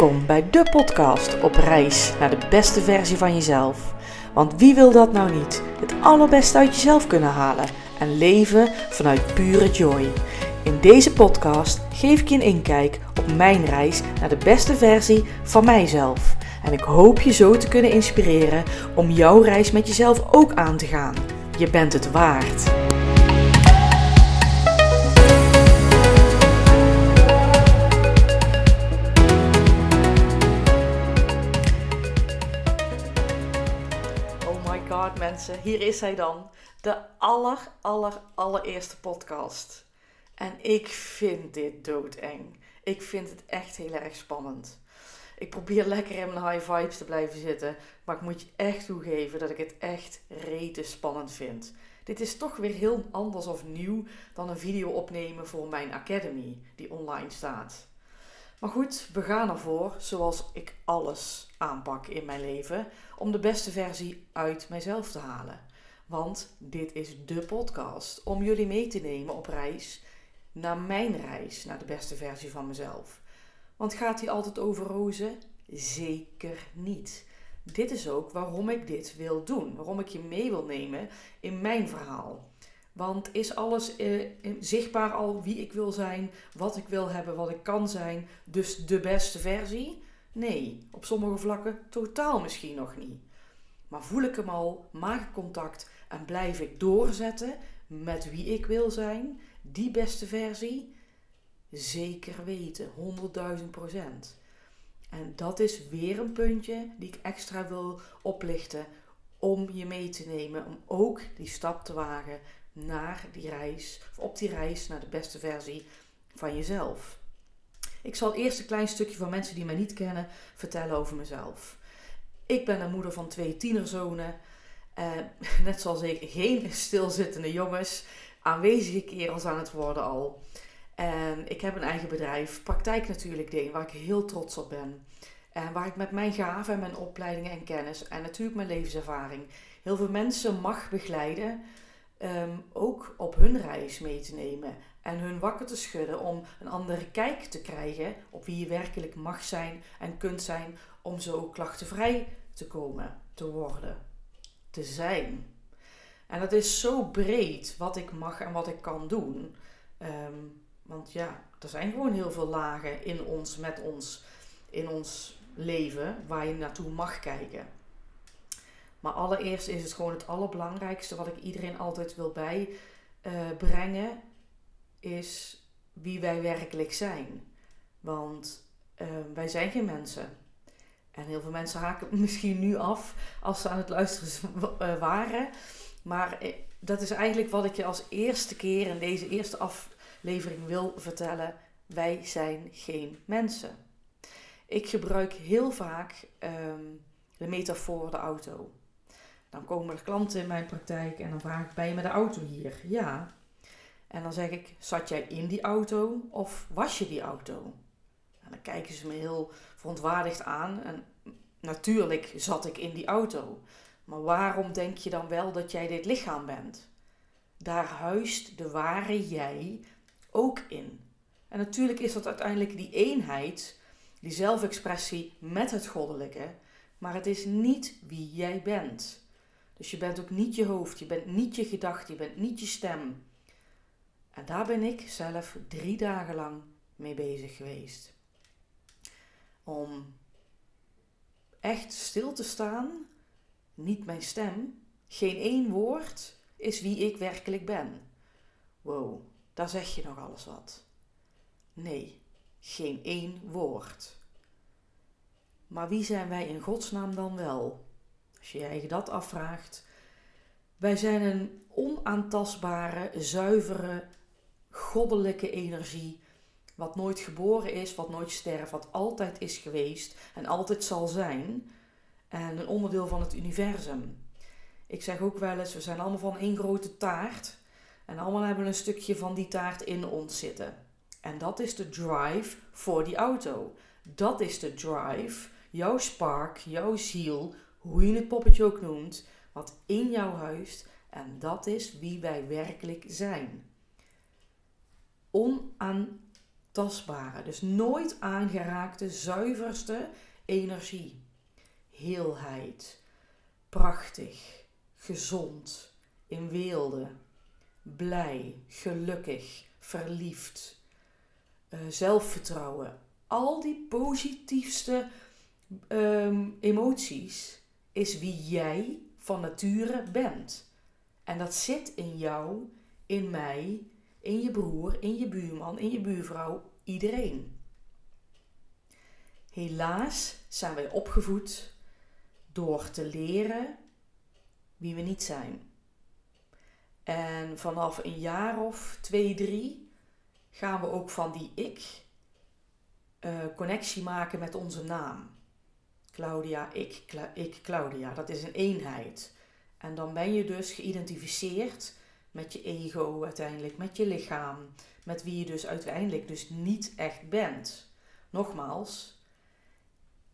Welkom bij de podcast op reis naar de beste versie van jezelf. Want wie wil dat nou niet? Het allerbeste uit jezelf kunnen halen en leven vanuit pure joy. In deze podcast geef ik je een inkijk op mijn reis naar de beste versie van mijzelf. En ik hoop je zo te kunnen inspireren om jouw reis met jezelf ook aan te gaan. Je bent het waard. Mensen, hier is hij dan. De aller, aller, allereerste podcast. En ik vind dit doodeng. Ik vind het echt heel erg spannend. Ik probeer lekker in mijn high vibes te blijven zitten. Maar ik moet je echt toegeven dat ik het echt rete spannend vind. Dit is toch weer heel anders of nieuw dan een video opnemen voor mijn academy die online staat. Maar goed, we gaan ervoor zoals ik alles aanpak in mijn leven om de beste versie uit mijzelf te halen. Want dit is de podcast om jullie mee te nemen op reis naar mijn reis naar de beste versie van mezelf. Want gaat die altijd over rozen? Zeker niet. Dit is ook waarom ik dit wil doen. Waarom ik je mee wil nemen in mijn verhaal. Want is alles eh, zichtbaar al wie ik wil zijn, wat ik wil hebben, wat ik kan zijn, dus de beste versie? Nee, op sommige vlakken totaal misschien nog niet. Maar voel ik hem al, maak ik contact en blijf ik doorzetten met wie ik wil zijn, die beste versie? Zeker weten, 100.000 procent. En dat is weer een puntje die ik extra wil oplichten om je mee te nemen, om ook die stap te wagen naar die reis, of op die reis naar de beste versie van jezelf. Ik zal eerst een klein stukje van mensen die mij niet kennen vertellen over mezelf. Ik ben een moeder van twee tienerzonen. Eh, net zoals ik, geen stilzittende jongens. Aanwezige kerels aan het worden al. En ik heb een eigen bedrijf, Praktijk Natuurlijk Deen, waar ik heel trots op ben. En waar ik met mijn gaven en mijn opleidingen en kennis en natuurlijk mijn levenservaring heel veel mensen mag begeleiden. Ehm, ook op hun reis mee te nemen en hun wakker te schudden om een andere kijk te krijgen op wie je werkelijk mag zijn en kunt zijn om zo klachtenvrij te komen, te worden, te zijn. En dat is zo breed wat ik mag en wat ik kan doen. Ehm, want ja, er zijn gewoon heel veel lagen in ons, met ons, in ons leven waar je naartoe mag kijken. Maar allereerst is het gewoon het allerbelangrijkste wat ik iedereen altijd wil bijbrengen, uh, is wie wij werkelijk zijn. Want uh, wij zijn geen mensen. En heel veel mensen haken misschien nu af als ze aan het luisteren uh, waren. Maar eh, dat is eigenlijk wat ik je als eerste keer in deze eerste aflevering wil vertellen. Wij zijn geen mensen. Ik gebruik heel vaak um, de metafoor de auto. Dan komen er klanten in mijn praktijk en dan vraag ik: Ben je met de auto hier? Ja. En dan zeg ik: Zat jij in die auto of was je die auto? En dan kijken ze me heel verontwaardigd aan. En natuurlijk zat ik in die auto. Maar waarom denk je dan wel dat jij dit lichaam bent? Daar huist de ware jij ook in. En natuurlijk is dat uiteindelijk die eenheid, die zelfexpressie met het goddelijke, maar het is niet wie jij bent. Dus je bent ook niet je hoofd, je bent niet je gedachte, je bent niet je stem. En daar ben ik zelf drie dagen lang mee bezig geweest. Om echt stil te staan niet mijn stem, geen één woord is wie ik werkelijk ben. Wow, daar zeg je nog alles wat. Nee, geen één woord. Maar wie zijn wij in godsnaam dan wel? Als je je eigen dat afvraagt. Wij zijn een onaantastbare, zuivere, goddelijke energie. Wat nooit geboren is, wat nooit sterft, wat altijd is geweest en altijd zal zijn en een onderdeel van het universum. Ik zeg ook wel eens, we zijn allemaal van één grote taart. En allemaal hebben een stukje van die taart in ons zitten. En dat is de drive voor die auto. Dat is de drive, jouw spark, jouw ziel, hoe je het poppetje ook noemt, wat in jou huist. En dat is wie wij werkelijk zijn. Onaan, tastbare, dus nooit aangeraakte, zuiverste energie. Heelheid, prachtig, gezond, in weelde, blij, gelukkig, verliefd, uh, zelfvertrouwen. Al die positiefste um, emoties is wie jij van nature bent. En dat zit in jou, in mij, in je broer, in je buurman, in je buurvrouw, iedereen. Helaas zijn wij opgevoed door te leren wie we niet zijn. En vanaf een jaar of twee, drie gaan we ook van die ik uh, connectie maken met onze naam. Claudia, ik, ik, Claudia. Dat is een eenheid. En dan ben je dus geïdentificeerd met je ego uiteindelijk, met je lichaam, met wie je dus uiteindelijk dus niet echt bent. Nogmaals,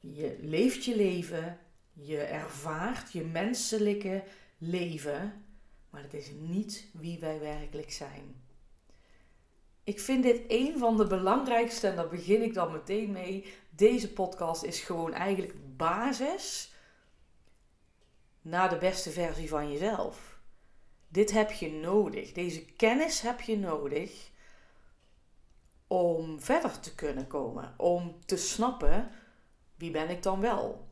je leeft je leven, je ervaart je menselijke leven, maar het is niet wie wij werkelijk zijn. Ik vind dit een van de belangrijkste, en daar begin ik dan meteen mee. Deze podcast is gewoon eigenlijk basis naar de beste versie van jezelf. Dit heb je nodig. Deze kennis heb je nodig om verder te kunnen komen. Om te snappen wie ben ik dan wel.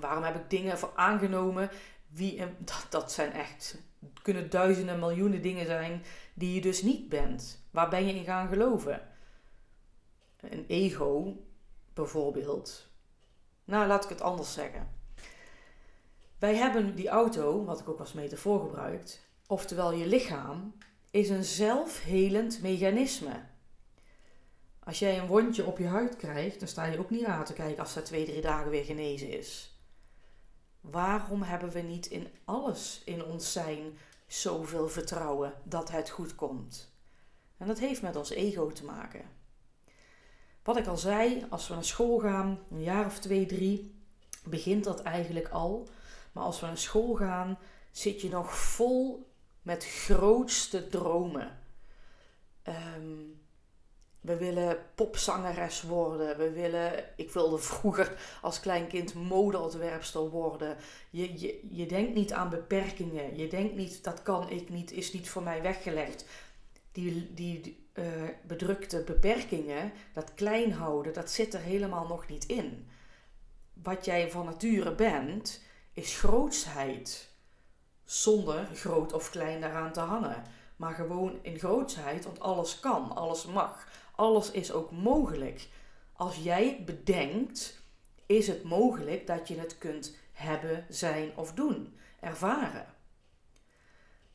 Waarom heb ik dingen voor aangenomen? Wie, dat, dat zijn echt, kunnen duizenden, miljoenen dingen zijn die je dus niet bent. Waar ben je in gaan geloven? Een ego, bijvoorbeeld. Nou, laat ik het anders zeggen. Wij hebben die auto, wat ik ook als metafoor gebruikt, oftewel je lichaam, is een zelfhelend mechanisme. Als jij een wondje op je huid krijgt, dan sta je ook niet aan te kijken als dat twee, drie dagen weer genezen is. Waarom hebben we niet in alles in ons zijn zoveel vertrouwen dat het goed komt? En dat heeft met ons ego te maken. Wat ik al zei, als we naar school gaan, een jaar of twee, drie, begint dat eigenlijk al. Maar als we naar school gaan, zit je nog vol met grootste dromen. Ehm, we willen popzangeres worden. We willen, ik wilde vroeger als klein kind modeontwerpster worden. Je, je, je denkt niet aan beperkingen. Je denkt niet, dat kan ik niet, is niet voor mij weggelegd. Die, die uh, bedrukte beperkingen, dat klein houden, dat zit er helemaal nog niet in. Wat jij van nature bent, is grootsheid. Zonder groot of klein daaraan te hangen. Maar gewoon in grootsheid, want alles kan, alles mag, alles is ook mogelijk. Als jij bedenkt, is het mogelijk dat je het kunt hebben, zijn of doen, ervaren.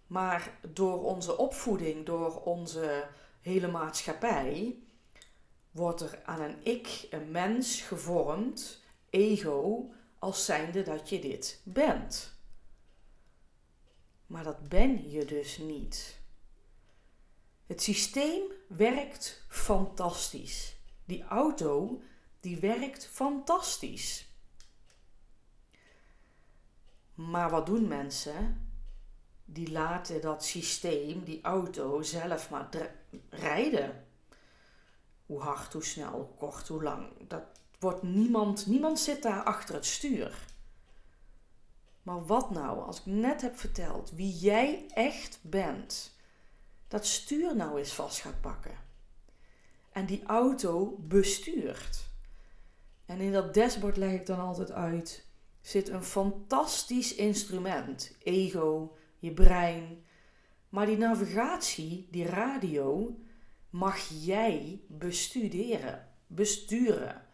Maar door onze opvoeding, door onze hele maatschappij, wordt er aan een ik, een mens gevormd, ego, als zijnde dat je dit bent. Maar dat ben je dus niet. Het systeem werkt fantastisch. Die auto, die werkt fantastisch. Maar wat doen mensen? Die laten dat systeem, die auto, zelf maar rijden. Hoe hard, hoe snel, hoe kort, hoe lang. Dat wordt niemand, niemand zit daar achter het stuur. Maar wat nou als ik net heb verteld wie jij echt bent? Dat stuur nou eens vast gaat pakken. En die auto bestuurt. En in dat dashboard leg ik dan altijd uit: zit een fantastisch instrument. Ego, je brein. Maar die navigatie, die radio, mag jij bestuderen, besturen.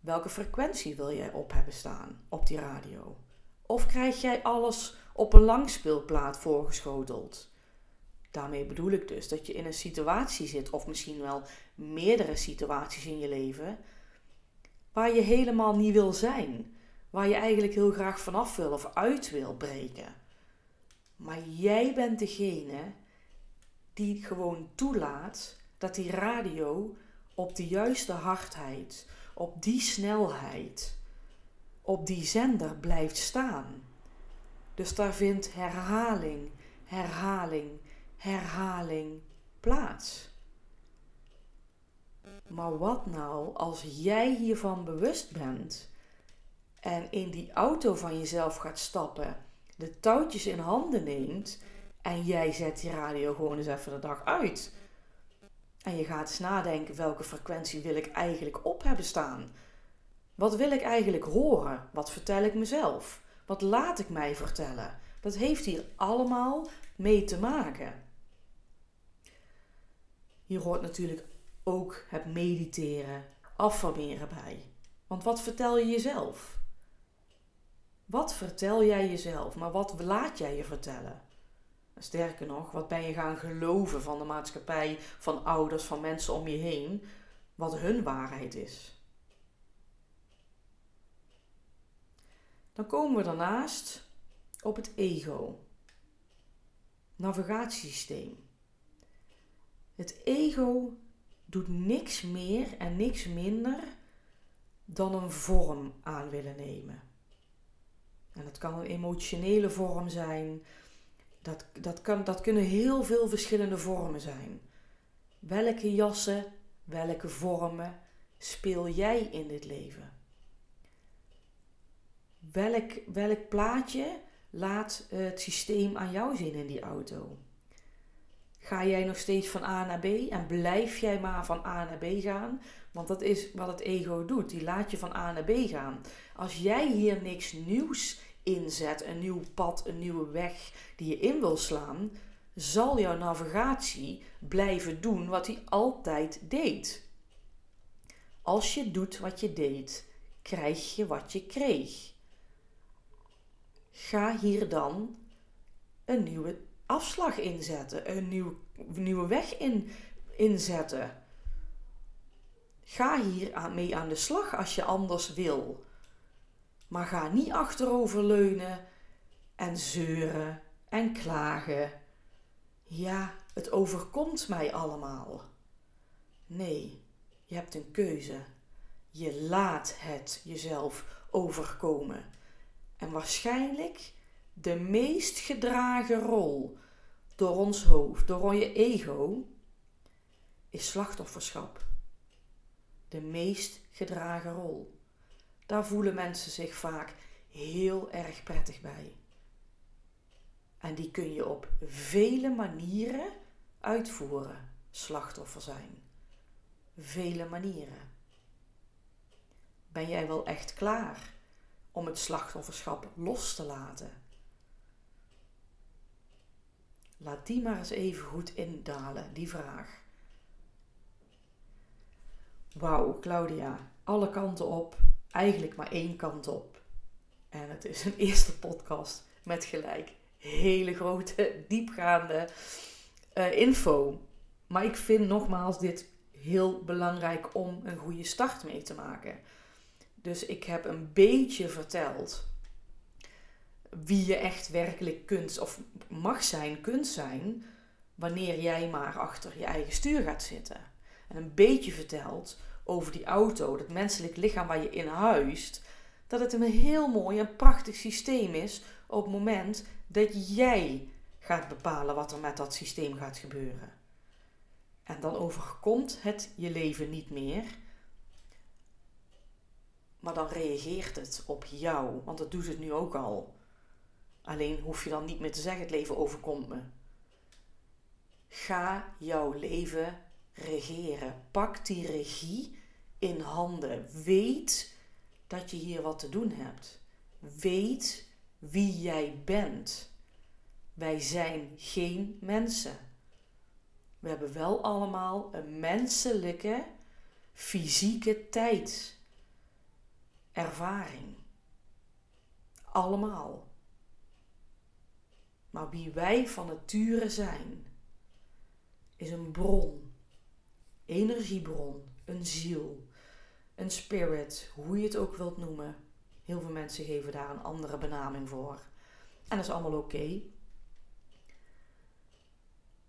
Welke frequentie wil jij op hebben staan op die radio? Of krijg jij alles op een langspeelplaat voorgeschoteld? Daarmee bedoel ik dus dat je in een situatie zit, of misschien wel meerdere situaties in je leven, waar je helemaal niet wil zijn. Waar je eigenlijk heel graag vanaf wil of uit wil breken. Maar jij bent degene die gewoon toelaat dat die radio op de juiste hardheid, op die snelheid, op die zender blijft staan. Dus daar vindt herhaling, herhaling, herhaling plaats. Maar wat nou als jij hiervan bewust bent en in die auto van jezelf gaat stappen, de touwtjes in handen neemt en jij zet die radio gewoon eens even de dag uit? En je gaat eens nadenken welke frequentie wil ik eigenlijk op hebben staan? Wat wil ik eigenlijk horen? Wat vertel ik mezelf? Wat laat ik mij vertellen? Dat heeft hier allemaal mee te maken. Hier hoort natuurlijk ook het mediteren, affirmeren bij. Want wat vertel je jezelf? Wat vertel jij jezelf? Maar wat laat jij je vertellen? Sterker nog, wat ben je gaan geloven van de maatschappij, van ouders, van mensen om je heen, wat hun waarheid is? Dan komen we daarnaast op het ego. Navigatiesysteem. Het ego doet niks meer en niks minder dan een vorm aan willen nemen. En dat kan een emotionele vorm zijn. Dat, dat, kan, dat kunnen heel veel verschillende vormen zijn. Welke jassen, welke vormen speel jij in dit leven? Welk, welk plaatje laat het systeem aan jou zien in die auto? Ga jij nog steeds van A naar B en blijf jij maar van A naar B gaan? Want dat is wat het ego doet. Die laat je van A naar B gaan. Als jij hier niks nieuws inzet, een nieuw pad, een nieuwe weg die je in wil slaan, zal jouw navigatie blijven doen wat hij altijd deed. Als je doet wat je deed, krijg je wat je kreeg. Ga hier dan een nieuwe afslag inzetten, een nieuw, nieuwe weg in, inzetten. Ga hier mee aan de slag als je anders wil. Maar ga niet achteroverleunen en zeuren en klagen. Ja, het overkomt mij allemaal. Nee, je hebt een keuze. Je laat het jezelf overkomen. En waarschijnlijk de meest gedragen rol door ons hoofd, door je ego, is slachtofferschap. De meest gedragen rol. Daar voelen mensen zich vaak heel erg prettig bij. En die kun je op vele manieren uitvoeren, slachtoffer zijn. Vele manieren. Ben jij wel echt klaar om het slachtofferschap los te laten? Laat die maar eens even goed indalen, die vraag. Wauw, Claudia, alle kanten op, eigenlijk maar één kant op. En het is een eerste podcast met gelijk hele grote, diepgaande uh, info. Maar ik vind nogmaals dit heel belangrijk om een goede start mee te maken. Dus ik heb een beetje verteld wie je echt werkelijk kunt of mag zijn, kunt zijn, wanneer jij maar achter je eigen stuur gaat zitten. En een beetje verteld over die auto, dat menselijk lichaam waar je in huist, dat het een heel mooi en prachtig systeem is op het moment dat jij gaat bepalen wat er met dat systeem gaat gebeuren. En dan overkomt het je leven niet meer. Maar dan reageert het op jou, want dat doet het nu ook al. Alleen hoef je dan niet meer te zeggen: het leven overkomt me. Ga jouw leven regeren. Pak die regie in handen. Weet dat je hier wat te doen hebt. Weet wie jij bent. Wij zijn geen mensen. We hebben wel allemaal een menselijke, fysieke tijd. Ervaring. Allemaal. Maar wie wij van nature zijn, is een bron, energiebron, een ziel, een spirit, hoe je het ook wilt noemen. Heel veel mensen geven daar een andere benaming voor. En dat is allemaal oké.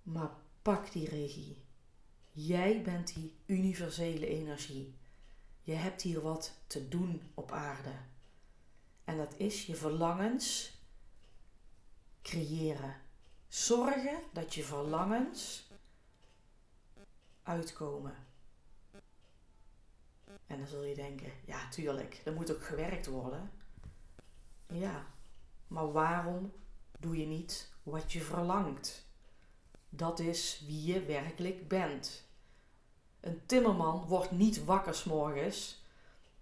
Maar pak die regie. Jij bent die universele energie. Je hebt hier wat te doen op aarde. En dat is je verlangens creëren. Zorgen dat je verlangens uitkomen. En dan zul je denken, ja tuurlijk, er moet ook gewerkt worden. Ja, maar waarom doe je niet wat je verlangt? Dat is wie je werkelijk bent. Een timmerman wordt niet wakker s'morgens.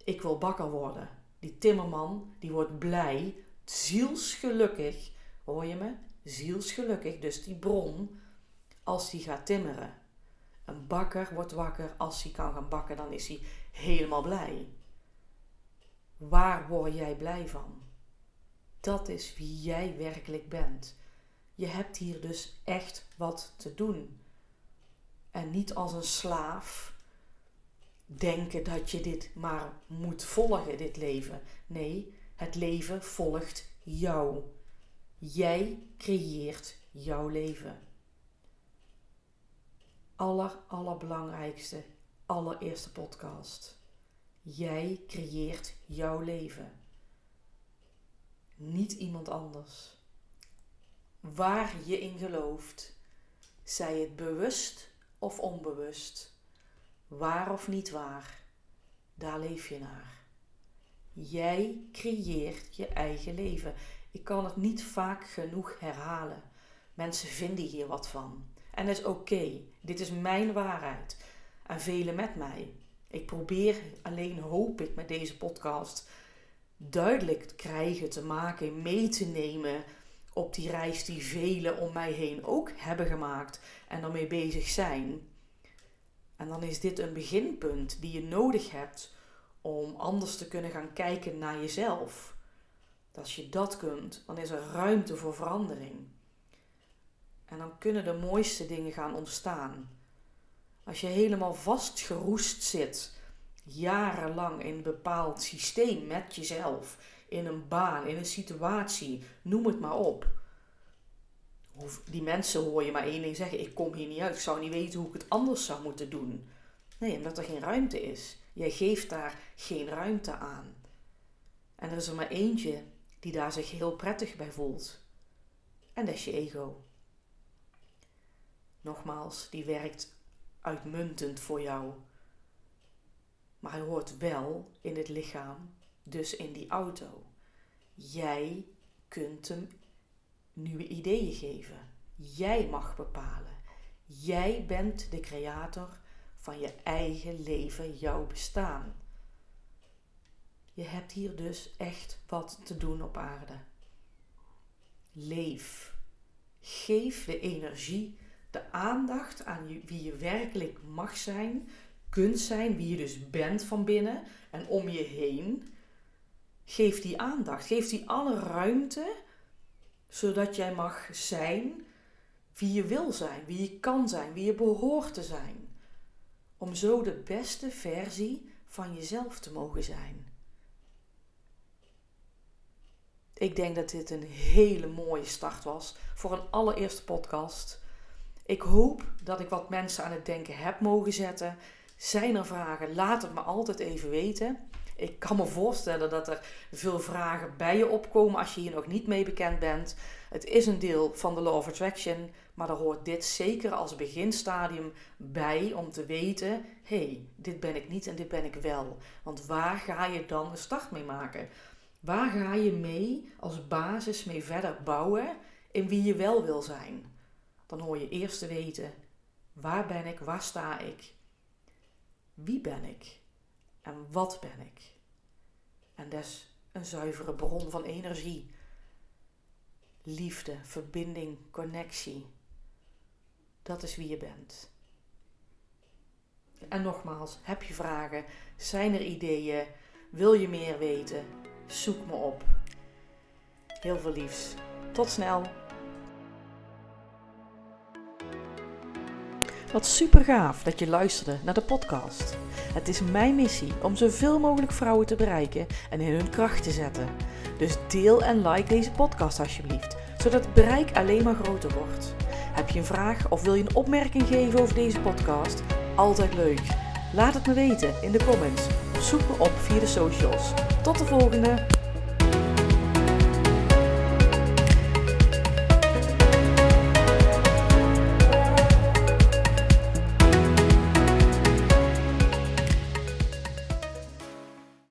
Ik wil bakker worden. Die timmerman die wordt blij, zielsgelukkig. Hoor je me? Zielsgelukkig. Dus die bron als hij gaat timmeren. Een bakker wordt wakker als hij kan gaan bakken, dan is hij helemaal blij. Waar word jij blij van? Dat is wie jij werkelijk bent. Je hebt hier dus echt wat te doen. En niet als een slaaf denken dat je dit maar moet volgen, dit leven. Nee, het leven volgt jou. Jij creëert jouw leven. Aller, allerbelangrijkste, allereerste podcast. Jij creëert jouw leven. Niet iemand anders. Waar je in gelooft, zij het bewust of onbewust, waar of niet waar, daar leef je naar. Jij creëert je eigen leven. Ik kan het niet vaak genoeg herhalen. Mensen vinden hier wat van. En dat is oké. Dit is mijn waarheid. En velen met mij. Ik probeer alleen, hoop ik, met deze podcast duidelijk te krijgen, te maken, mee te nemen op die reis die velen om mij heen ook hebben gemaakt en daarmee bezig zijn. En dan is dit een beginpunt die je nodig hebt om anders te kunnen gaan kijken naar jezelf. Als je dat kunt, dan is er ruimte voor verandering. En dan kunnen de mooiste dingen gaan ontstaan. Als je helemaal vastgeroest zit, jarenlang in een bepaald systeem met jezelf, in een baan, in een situatie, noem het maar op. Die mensen hoor je maar één ding zeggen: ik kom hier niet uit, ik zou niet weten hoe ik het anders zou moeten doen. Nee, omdat er geen ruimte is. Jij geeft daar geen ruimte aan. En er is er maar eentje die daar zich heel prettig bij voelt. En dat is je ego. Nogmaals, die werkt uitmuntend voor jou. Maar hij hoort wel in het lichaam, dus in die auto. Jij kunt hem nieuwe ideeën geven. Jij mag bepalen. Jij bent de creator van je eigen leven, jouw bestaan. Je hebt hier dus echt wat te doen op aarde. Leef. Geef de energie de aandacht aan wie je werkelijk mag zijn, kunt zijn, wie je dus bent van binnen en om je heen. Geef die aandacht, geef die alle ruimte, zodat jij mag zijn wie je wil zijn, wie je kan zijn, wie je behoort te zijn. Om zo de beste versie van jezelf te mogen zijn. Ik denk dat dit een hele mooie start was voor een allereerste podcast. Ik hoop dat ik wat mensen aan het denken heb mogen zetten. Zijn er vragen? Laat het me altijd even weten. Ik kan me voorstellen dat er veel vragen bij je opkomen als je hier nog niet mee bekend bent. Het is een deel van de Law of Attraction, maar er hoort dit zeker als beginstadium bij om te weten: hé, hey, dit ben ik niet en dit ben ik wel. Want waar ga je dan een start mee maken? Waar ga je mee als basis mee verder bouwen in wie je wel wil zijn? dan hoor je eerst te weten: waar ben ik, waar sta ik, wie ben ik en wat ben ik. En is een zuivere bron van energie, liefde, verbinding, connectie. Dat is wie je bent. En nogmaals, heb je vragen? Zijn er ideeën? Wil je meer weten? Zoek me op. Heel veel liefs. Tot snel. Wat super gaaf dat je luisterde naar de podcast. Het is mijn missie om zoveel mogelijk vrouwen te bereiken en in hun kracht te zetten. Dus deel en like deze podcast alsjeblieft, zodat het bereik alleen maar groter wordt. Heb je een vraag of wil je een opmerking geven over deze podcast? Altijd leuk. Laat het me weten in de comments zoek me op via de socials. Tot de volgende!